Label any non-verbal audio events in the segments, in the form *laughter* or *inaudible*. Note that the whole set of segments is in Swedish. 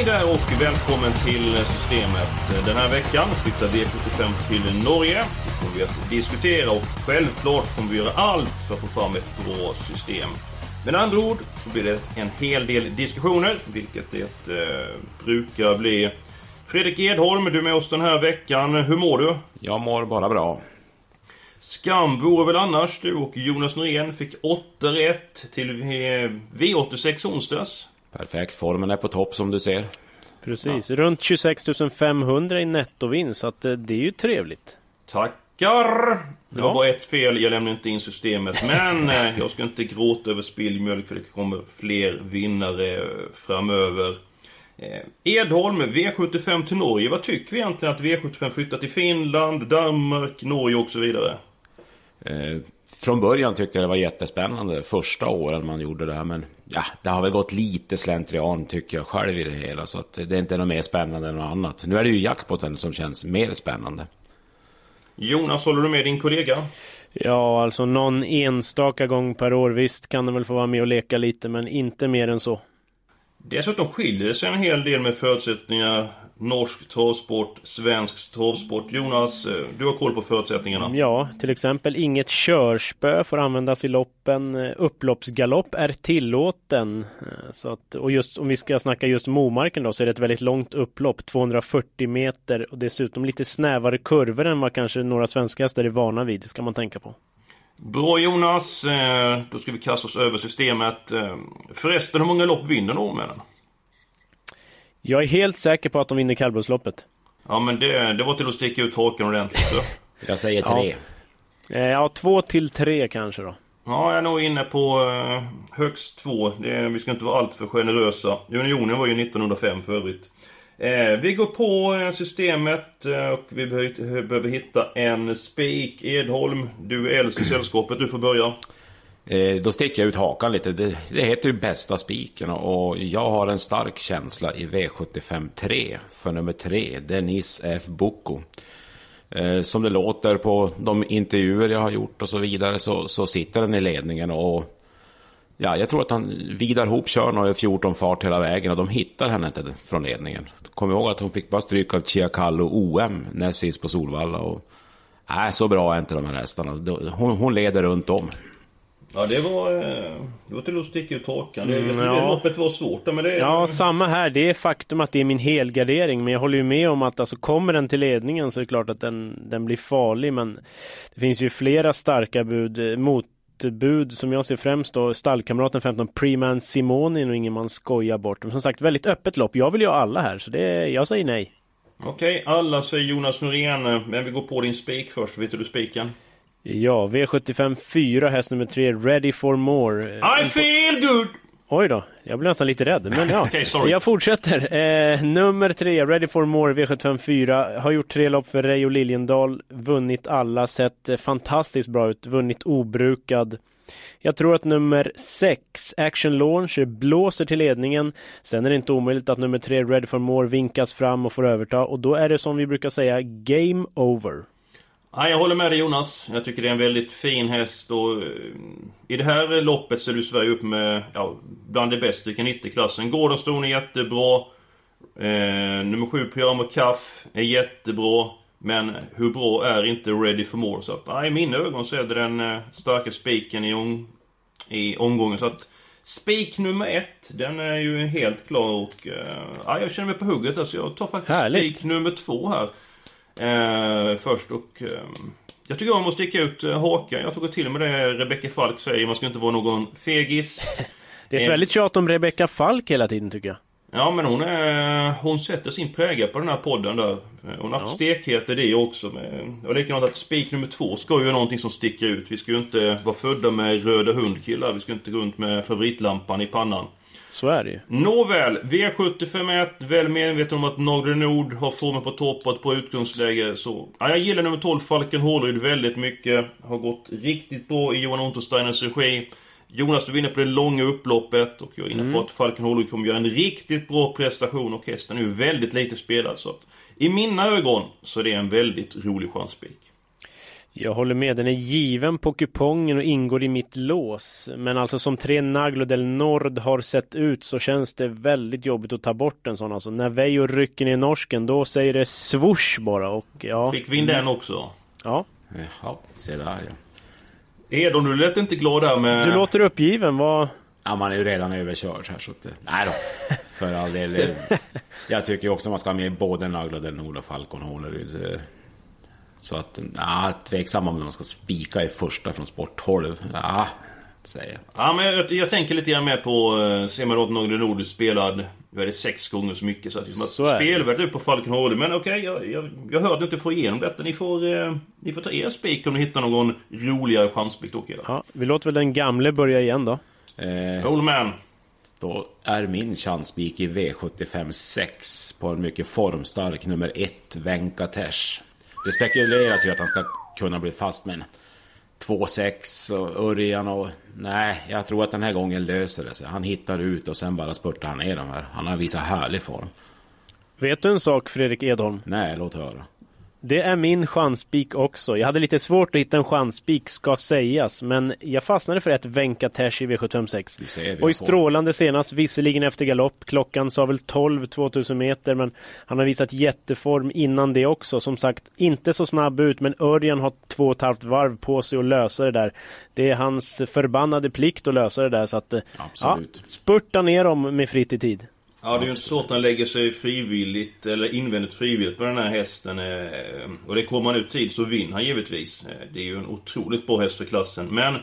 Hej där och välkommen till Systemet. Den här veckan flyttar V75 till Norge. Det kommer vi att diskutera och självklart kommer vi göra allt för att få fram ett bra system. Med andra ord så blir det en hel del diskussioner, vilket det eh, brukar bli. Fredrik Edholm, du är med oss den här veckan. Hur mår du? Jag mår bara bra. Skam vore väl annars. Du och Jonas Norén fick 8 rätt till eh, V86 onsdags. Perfekt, formen är på topp som du ser. Precis, runt 26 500 i nettovinst, så att eh, det är ju trevligt. Tackar! Det var Ja. bara ett fel, jag lämnade inte in systemet. Men *laughs* eh, jag ska inte gråta över spilld mjölk för det kommer fler vinnare eh, framöver. Edholm, V75 till Norge. Vad tycker vi egentligen att V75 flyttar till Finland, Danmark, Norge och så vidare? Eh, från början tyckte jag det var jättespännande första åren man gjorde det här. Men ja, det har väl gått lite slentrian tycker jag själv i det hela. Så att det är inte något mer spännande än något annat. Nu är det ju jackpoten som känns mer spännande. Jonas, håller du med din kollega? Ja, alltså någon enstaka gång per år, visst kan den väl få vara med och leka lite, men inte mer än så. Dessutom skiljer det sig en hel del med förutsättningar. Norsk travsport, svensk travsport. Jonas, eh, du har koll på förutsättningarna. Ja, till exempel inget körspö får användas i loppen. Eh, Upploppsgalopp är tillåten. Eh, Så att, och just om vi ska snacka just Momarken då så är det ett väldigt långt upplopp, 240 meter och dessutom lite snävare kurvor än vad kanske några svenska hästar är vana vid, det ska man tänka på. Bra Jonas, då ska vi kasta oss över systemet. Förresten, hur många lopp vinner norrmännen? Jag är helt säker på att de vinner kallblodsloppet. Ja men det, det var till att sticka ut hakan ordentligt. Så. *laughs* Jag säger tre. Eh, Ja, två till tre kanske då. Ja, jag är nog inne på eh, högst två. Det, vi ska inte vara alltför generösa. Unionen var ju 1905 för övrigt. Eh, vi går på eh, systemet och vi behöver, behöver hitta en spik. Edholm, du är äldst i sällskapet. Du får börja. Eh, då sticker jag ut hakan lite. Det, det heter ju bästa spiken och jag har en stark känsla i V75 3 för nummer 3, Denis F. Boko. Eh, som det låter på de intervjuer jag har gjort och så vidare så, så sitter den i ledningen och Ja, jag tror att han Vidar Hoop kör och 14 fart hela vägen och de hittar henne inte från ledningen. Kom ihåg att hon fick bara stryk av Chiakallo OM näst sist på Solvalla och... Nej, så bra är inte de här hästarna. Hon, hon leder runt om. Ja, det var, eh, det var till att sticka ut hakan. Det, Mm, ja. loppet var svårt. Men det, Ja, samma här. Det är faktum att det är min helgardering, men jag håller ju med om att alltså, kommer den till ledningen så är det klart att den, den blir farlig, men det finns ju flera starka bud. Eh, Motbud som jag ser främst då, stallkamraten 15 Preman Simonin och ingen man skojar bort. Men som sagt, väldigt öppet lopp. Jag vill ju ha alla här, så det, jag säger nej. Okej, alla säger Jonas Norén. Men vi går på din spik först. Vet du spiken? Ja, V75 4, häst nummer 3, Ready for More. I feel good! Oj då, jag blev nästan lite rädd. Men ja, *laughs* sorry. jag fortsätter. Eh, nummer tre, Ready for More, V754. Har gjort tre lopp för Reijo Liljendal. Vunnit alla, sett fantastiskt bra ut. Vunnit obrukad. Jag tror att nummer sex, Action Launch, blåser till ledningen. Sen är det inte omöjligt att nummer tre, Ready for More, vinkas fram och får överta. Och då är det som vi brukar säga, game over. Ja, jag håller med dig Jonas. Jag tycker det är en väldigt fin häst och eh, i det här loppet så är du Sverige upp med ja, bland det bästa i K90-klassen. Gordon är jättebra. Eh, nummer 7 Pyjama Kaff är jättebra. Men hur bra är inte Ready for More? Så att, ja, i mina ögon så är det den eh, starka spiken i, om, i omgången. Så att spik nummer ett, den är ju helt klar och eh, ja, jag känner mig på hugget. Alltså, jag tar faktiskt spik nummer två här. Eh, först och... Eh, jag tycker om att sticka ut eh, hakan. Jag tog till med det Rebecca Falk säger. Man ska inte vara någon fegis. *laughs* Det är ett Eh. väldigt tjat om Rebecca Falk hela tiden tycker jag. Ja men hon är, hon sätter sin prägel på den här podden där. Hon har haft ja. stekhet i det också. Med, och likadant att spik nummer två ska ju vara någonting som sticker ut. Vi ska ju inte vara födda med röda hundkillar. Vi ska inte gå runt med favoritlampan i pannan. Så är det ju. Nåväl, V751, väl medveten om att Nagre Nord har formen på topp bra utgångsläge. Så, ja, jag gillar nummer 12, Falken Hålryd, väldigt mycket. Har gått riktigt bra i Johan Untersteiners regi. Jonas, du är inne på det långa upploppet och jag är inne mm. på att Falken Hålryd kommer göra en riktigt bra prestation och hästen är ju väldigt lite spelad så att i mina ögon så är det en väldigt rolig chansspik. Jag håller med, den är given på kupongen och ingår i mitt lås. Men alltså som tre Naglo del Nord har sett ut så känns det väldigt jobbigt att ta bort en sån. Alltså när Veijo rycker ner norsken då säger det swoosh bara och ja. Fick vi in den också? Ja. Jaha, se där ja. Edon, du lät inte glad där med... Du låter uppgiven, vad... Ja, man är ju redan överkörd här så att... Nej då. För all del. *laughs* Jag tycker också man ska ha med både Nagla del Nord och Falcon Håleryd. Så att, ja, tveksam om man ska spika i första från sporthåll. Ja, säger jag. Ja, men jag, jag tänker lite grann med på uh, Semarot Nogre Nord spelad är det sex gånger så mycket. Så att liksom, så spelvärdet ut på Falken Hård. Men okej, okay, jag, jag, jag hörde inte få igenom detta. Ni får, uh, ni får ta er spik om ni hittar någon roligare chansspik då killar. Ja, vi låter väl den gamle börja igen då. Eh, Old man. Då är min chansspik i V75 6 på en mycket formstark nummer 1, Venkatesh. Det spekuleras ju att han ska kunna bli fast med en 2-6 och Örjan och... Nej, jag tror att den här gången löser det sig. Han hittar ut och sen bara spurtar han ner de här. Han har visat härlig form. Vet du en sak Fredrik Edholm? Nej, låt höra. Det är min chanspik också. Jag hade lite svårt att hitta en chanspik, ska sägas. Men jag fastnade för ett Venkatesh i V756. Och i strålande senast, visserligen efter galopp. Klockan sa väl 12 2000 meter, men han har visat jätteform innan det också. Som sagt, inte så snabb ut, men Örjan har två och ett halvt varv på sig att lösa det där. Det är hans förbannade plikt att lösa det där. Så att, Absolut. ja, spurta ner dem med fritt i tid. Ja, det är ju inte så att han lägger sig frivilligt, eller invändigt frivilligt på den här hästen. Eh, och det kommer han ut tid så vinner han givetvis. Eh, det är ju en otroligt bra häst för klassen. Men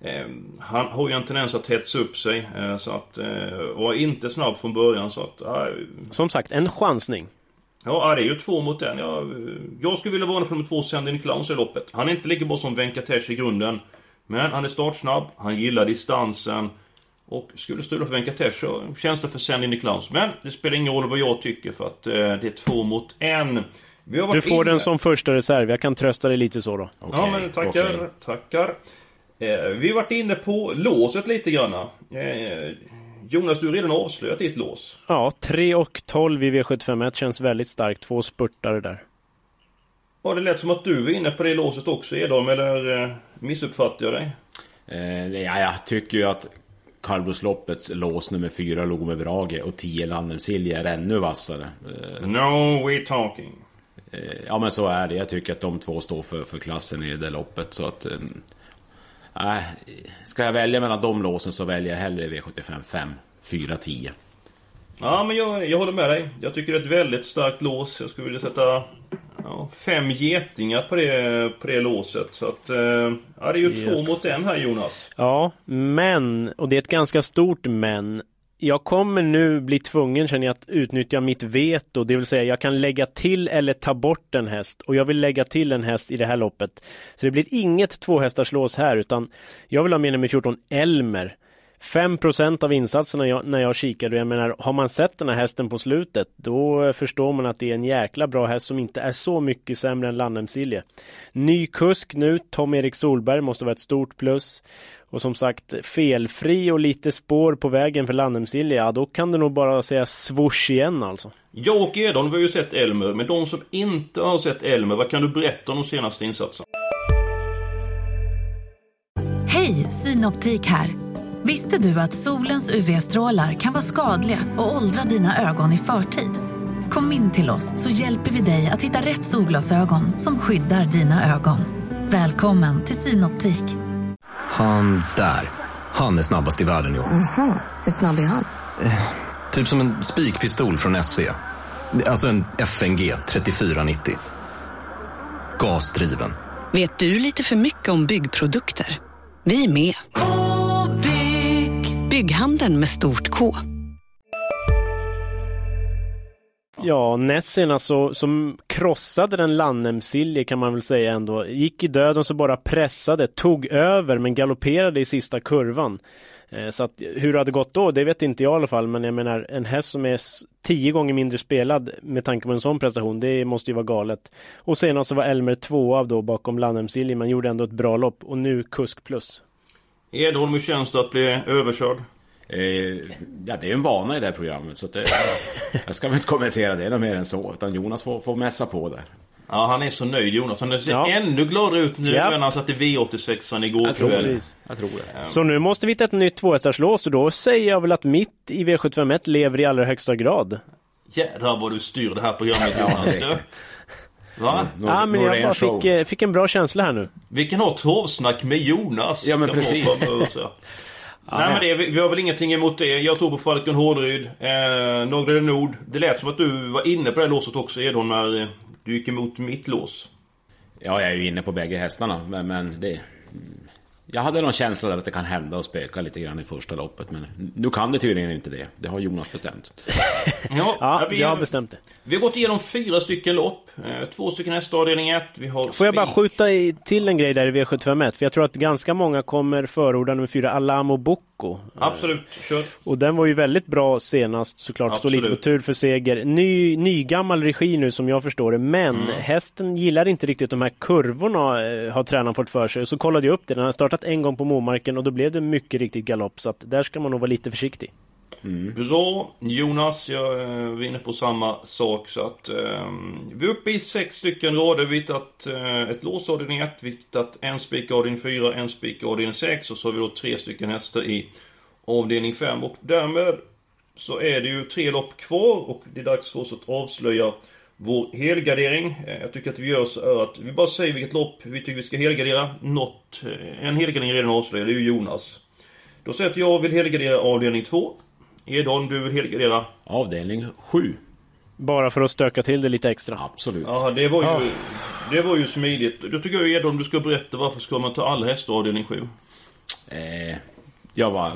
eh, han har ju en tendens att hetsa upp sig. Så att, och är inte snabb från början så att... Som sagt, en chansning. Ja, det är ju två mot en. Jag, jag skulle vilja varna för nummer två, Sendin Clowns i loppet. Han är inte lika bra som Venkatesh i grunden. Men han är startsnabb, han gillar distansen. Och skulle stå för Venkatesh så känns det för Sandy Niklaus. Men det spelar ingen roll vad jag tycker för att eh, det är två mot en. du får inne... den som första reserv. Jag kan trösta dig lite så då. Okay, ja men tackar, okay. tackar. Eh, vi har varit inne på låset lite grann. Eh, Jonas, du har redan avslöjat ditt lås. Ja, 3 och 12 i V751 känns väldigt starkt. Två spurtare där. Ja, det lät som att du var inne på det låset också Edholm, eller eh, missuppfattade jag dig? Eh, ja, jag tycker ju att kallblodsloppets lås nummer 4 Lome Brage och 10 Landemsilje är ännu vassare. Eh, no, we talking. Eh, ja men så är det. Jag tycker att de två står för, för klassen i det loppet. Så att... Äh, ska jag välja mellan de låsen så väljer jag hellre V75 5, 4, 10. Ja men jag, jag håller med dig. Jag tycker det är ett väldigt starkt lås. Jag skulle vilja sätta ja, fem getingar på det, på det låset. Så att, eh, ja, det är ju yes. två mot en här Jonas. Ja, men, och det är ett ganska stort men. Jag kommer nu bli tvungen känner jag att utnyttja mitt veto, det vill säga jag kan lägga till eller ta bort en häst och jag vill lägga till en häst i det här loppet. Så det blir inget tvåhästarslås här utan jag vill ha med nummer 14 Elmer. 5% av insatserna jag, när jag kikade, jag menar har man sett den här hästen på slutet då förstår man att det är en jäkla bra häst som inte är så mycket sämre än Landhemsilje. Ny kusk nu, Tom-Erik Solberg måste vara ett stort plus. Och som sagt felfri och lite spår på vägen för Landhemsilje, ja då kan du nog bara säga swoosh igen alltså. Jag och Edon har ju sett Elmer, men de som inte har sett Elmer, vad kan du berätta om de senaste insatserna? Hej, Synoptik här! Visste du att solens UV-strålar kan vara skadliga och åldra dina ögon i förtid? Kom in till oss så hjälper vi dig att hitta rätt solglasögon som skyddar dina ögon. Välkommen till Synoptik. Han där, han är snabbast i världen i år. Aha, hur snabb är han? Eh, typ som en spikpistol från SV. Alltså en FNG 3490. Gasdriven. Vet du lite för mycket om byggprodukter? Vi är med. Bygghandeln med stort K. Ja, näst senast så, alltså, så krossade den Lannemsilje kan man väl säga ändå. Gick i döden så bara pressade, tog över men galopperade i sista kurvan. Eh, så att hur det hade gått då, det vet inte jag i alla fall. Men jag menar en häst som är tio gånger mindre spelad med tanke på en sån prestation, det måste ju vara galet. Och senast så var Elmer två av då bakom Lannemsilje, men gjorde ändå ett bra lopp. Och nu kusk plus. Edholm, hur känns det att bli överkörd? Eh, ja, det är ju en vana i det här programmet. Så att det, *laughs* jag ska väl inte kommentera det något mer än så. Utan Jonas får, får mässa på där. Ja, han är så nöjd Jonas. Han ser Ja. ännu gladare ut nu Ja. än han satte V86an igår Jag tror kväll. Jag tror det. Så nu måste vi hitta ett nytt tvåhästarslås och då säger jag väl att mitt i V751 lever i allra högsta grad. Jädrar vad du styr det här programmet Jonas. Va? Ja, men jag bara show. fick, eh, fick en bra känsla här nu. Vi kan ha torvsnack med Jonas. Ja, men precis. så. *laughs* Nej men det, vi, vi har väl ingenting emot det. Jag tror på Falcon Hårderyd. Eh, Några Nord. Det lät som att du var inne på det låset också Edholm när du gick emot mitt lås. Ja, jag är ju inne på bägge hästarna. Men, men det... Jag hade någon känsla där att det kan hända och spöka lite grann i första loppet. Men nu kan det tydligen inte det. Det har Jonas bestämt. *laughs* Ja, Ja, vi, jag har bestämt det. vi har gått igenom fyra stycken lopp. Eh, Två stycken hästar avdelning 1. Vi har Får jag bara skjuta i, till en grej där i V751? För jag tror att ganska många kommer förorda nummer fyra, Alamo Bocco. Absolut, kör. Och den var ju väldigt bra senast såklart. Står lite på tur för seger. Ny, nygammal regi nu som jag förstår det. Men Mm. hästen gillar inte riktigt de här kurvorna eh, har tränaren fått för sig. Så kollade jag upp det. Den har startat en gång på Momarken och då blev det mycket riktigt galopp. Så att där ska man nog vara lite försiktig. Bra Jonas, jag eh, är inne på samma sak så att eh, Vi är uppe i sex stycken rader, vi har hittat eh, ett lås avdelning 1, vi har hittat en spik avdelning 4, en spik avdelning 6 och så har vi då tre stycken hästar i avdelning 5 och därmed så är det ju tre lopp kvar och det är dags för oss att avslöja vår helgardering. Eh, Jag tycker att vi gör så att vi bara säger vilket lopp vi tycker vi ska helgardera. Något, eh, en helgardering är redan avslöjad, det är ju Jonas. Då säger jag att jag vill helgardera avdelning 2. Edholm, du vill helgardera? Avdelning 7. Bara för att stöka till det lite extra. Absolut. Ja, det var ju, Ja. det var ju smidigt. Då tycker jag Edholm, du ska berätta varför ska man ta alla hästar avdelning 7? Eh, ja, vad,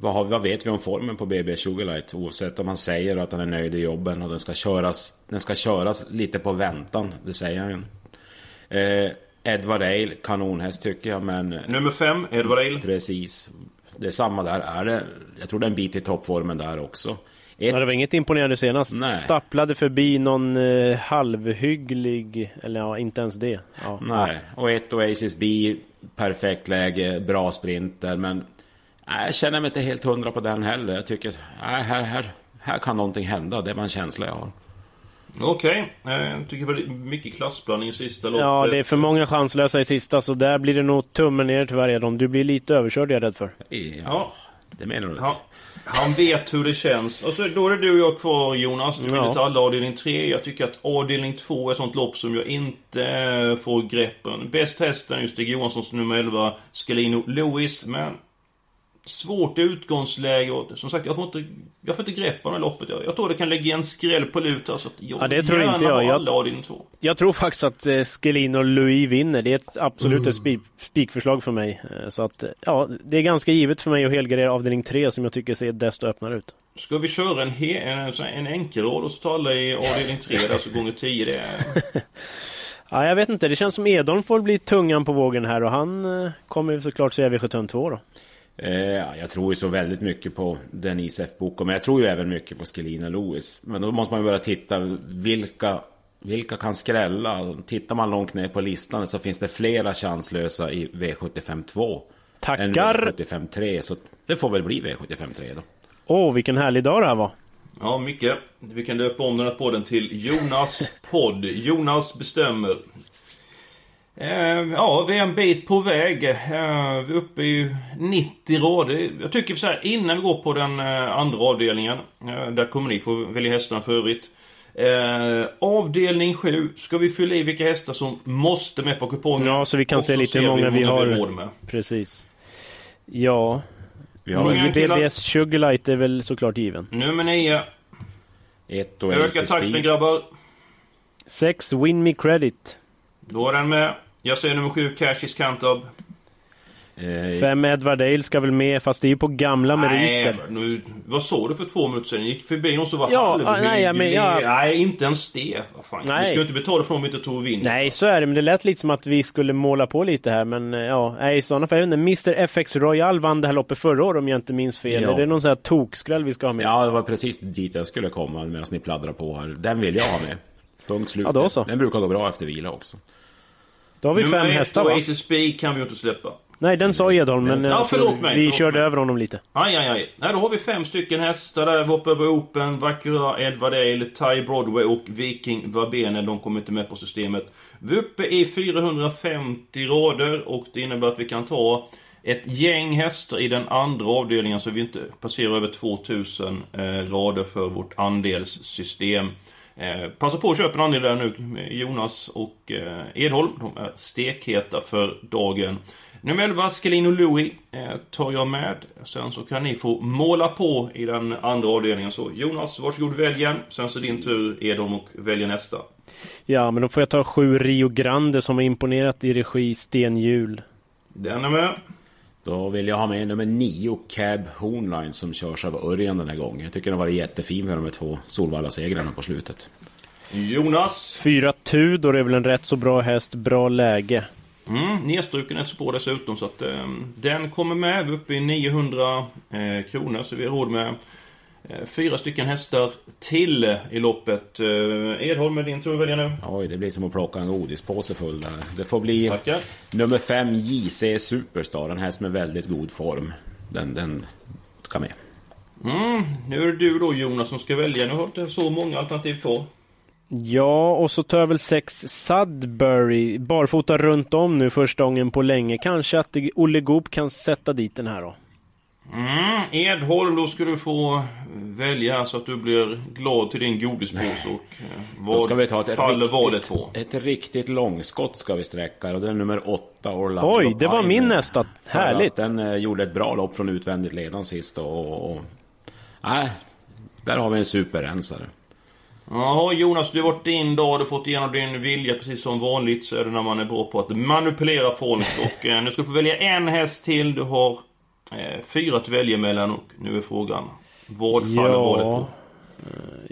vad, har, vad vet vi om formen på BB Sugarlight? Oavsett om han säger att han är nöjd i jobben och den ska köras, den ska köras lite på väntan. Det säger han ju. Eh, Edward Ale, kanonhäst tycker jag, men... Nummer 5, Edward Ale. Precis. Det är samma där. Är det, jag tror det är en bit i toppformen där också. Ett, Ja, det var inget imponerande senast. Nej. Stapplade förbi någon eh, halvhygglig, eller ja, inte ens det. Ja. Nej, och ett Oasis B, perfekt läge, bra sprinter, men nej, jag känner mig inte helt hundra på den heller. Jag tycker, nej, här, här, här kan någonting hända, det var en känsla jag har. Okej, eh, jag tycker väldigt mycket klassblandning i sista loppet. Ja, det är för många chanslösa i sista, så där blir det nog tummen ner tyvärr Edholm. Du blir lite överkörd är jag rädd för. Ja, Ja, det menar du ja. inte? Han vet hur det känns. Och så, då är det du och jag kvar Jonas. Du vill Ja. ta alla avdelning 3. Jag tycker att avdelning 2 är ett sånt lopp som jag inte får greppen. Bäst hästen är ju Stig Johanssons nummer 11, Scalino Lewis. Men svårt utgångsläge och som sagt jag får inte, jag får inte grepp om det här loppet. Jag, jag tror det kan lägga en skräll på lut alltså. att jag Ja, det tror inte jag. Jag- alla avdelning 2. Jag tror faktiskt att eh, Skelin och Louis vinner. Det är ett absolut ett spik, spikförslag för mig. Eh, Så att, ja, det är ganska givet för mig att helgardera avdelning 3 som jag tycker ser desto öppnare ut. Ska vi köra en, he, en, en enkelrad och så tar alla i avdelning 3 där så gånger 10 det är... *laughs* Ja, jag vet inte. Det känns som Edholm får bli tungan på vågen här och han eh, kommer ju såklart säga V752 då. Eh, jag tror ju så väldigt mycket på Denise F. Boko, men jag tror ju även mycket på Skelina Lewis. Men då måste man ju börja titta, vilka, vilka kan skrälla? Tittar man långt ner på listan så finns det flera chanslösa i V75 2. Än Tackar! V75 3, så det får väl bli V75 3 då. Åh, vilken härlig dag det här var. Ja, mycket. Vi kan döpa om den här podden till Jonas podd. Jonas bestämmer. Eh, ja, vi är en bit på väg. Eh, vi är uppe i 90 rader. Jag tycker så här, innan vi går på den eh, andra avdelningen. Eh, där kommer ni få välja hästarna för övrigt. Eh, avdelning 7 ska vi fylla i vilka hästar som måste med på kupongen. Ja, så vi kan se lite hur många vi har. råd med. Precis. Ja, Vi har killar. BBS Sugarlight är väl såklart given. Nummer 9. ett och Öka takten grabbar. 6 Win Me Credit. Då är den med. Jag säger nummer 7, Cash is Cantab. Eh, Fem Edward Ale ska väl med, fast det är ju på gamla meriter. Nej, nu, vad såg du för två minuter sedan? Gick förbi någon som var Ja, halv... ah, nej, men jag- nej, inte ens det. Vad fan. Nej. Vi ska ju inte betala för om vi inte vi vinner. Nej, så är det, men det lät lite som att vi skulle måla på lite här, men eh, ja, nej, i sådana fall, jag vet inte, Mr FX Royal vann det här loppet förra året om jag inte minns fel. Ja. Är det någon sån här tokskräll vi ska ha med? Ja, det var precis dit jag skulle komma medan ni pladdrar på här. Den vill jag ha med. Punkt slut. Ja, då så. Den brukar gå bra efter vila också. Då har vi fem hästar va? Aces Speak kan vi ju inte släppa. Nej, den sa Edholm, men Ja, jag tror förlåt mig, vi förlåt körde mig. över honom lite. Aj, aj, aj. Nej, då har vi fem stycken hästar där. Vopper Open, Vackra, Edward Ale, Ty Broadway och Viking Vabene. De kommer inte med på systemet. Vi är uppe i 450 rader och det innebär att vi kan ta ett gäng hästar i den andra avdelningen så vi inte passerar över 2000 eh, rader för vårt andelssystem. Eh, passa på att köpa en andel där nu. Jonas och eh, Edholm, de är stekheta för dagen. Nummer 11, Scalino Louis, eh, tar jag med. Sen så kan ni få måla på i den andra avdelningen. Så Jonas, varsågod välj en. Sen så din tur, Edholm, och välja nästa. Ja, men då får jag ta sju Rio Grande som har imponerat i regi Stenhjul. Den är med. Då vill jag ha med nummer 9, Cab Hornline, som körs av Örjan den här gången. Jag tycker den var jättefin med de här två Solvalla-segrarna på slutet. Jonas. Fyra Tudor är väl en rätt så bra häst, bra läge. Mm, nedstruken ett spår dessutom så att eh, den kommer med. Vi är uppe i 900 eh, kronor så vi har råd med fyra stycken hästar till i loppet. Eh, Edholm, är din tur att välja nu. Oj, det blir som att plocka en godispåse full där. Det får bli Tackar. nummer 5, JC Superstar. En häst med väldigt god form. Den, den ska med. Mm, nu är det du då Jonas som ska välja. Nu har du så många alternativ kvar. Ja, och så tar jag väl sex Sudbury, barfota runt om nu första gången på länge. Kanske att Olle Goop kan sätta dit den här då. Mm, Edholm, då ska du få välja så att du blir glad till din godispåse och eh, vad Då ska vi ta ett faller valet på? ett riktigt långskott ska vi sträcka och det är nummer 8 Orlando Oj, det var min nästa. Härligt. Den eh, gjorde ett bra lopp från utvändigt ledan sist och... och nej, där har vi en superrensare. Ja, Jonas, du har varit din dag, du har fått igenom din vilja precis som vanligt så är det när man är bra på att manipulera folk och eh, nu ska du få välja en häst till. Du har fyra att välja mellan och nu är frågan vad faller Ja. valet på?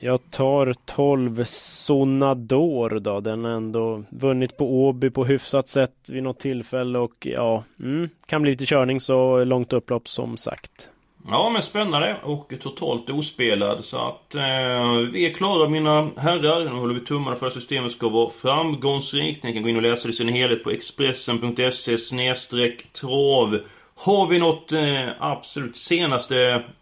Jag tar 12 Sonador då. Den har ändå vunnit på Åby på hyfsat sätt vid något tillfälle och ja, mm, kan bli lite körning så långt upplopp som sagt. Ja, men spännande och totalt ospelad. Så att eh, vi är klara mina herrar. Nu håller vi tummarna för att systemet ska vara framgångsrikt. Ni kan gå in och läsa det i sin helhet på Expressen.se trav. Har vi något eh, absolut senaste,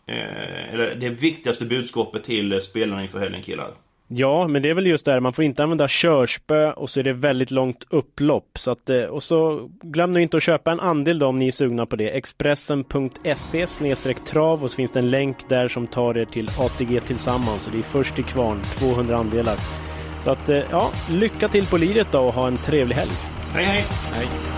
eh, eller det viktigaste budskapet till eh, spelarna inför helgen killar? Ja, men det är väl just där, man får inte använda körspö och så är det väldigt långt upplopp. Så att, eh, och så glöm nu inte att köpa en andel då om ni är sugna på det. Expressen.se trav och så finns det en länk där som tar er till ATG tillsammans. Så det är först till kvarn, 200 andelar. Så att, eh, ja, lycka till på liret då och ha en trevlig helg. Hej hej! Nej.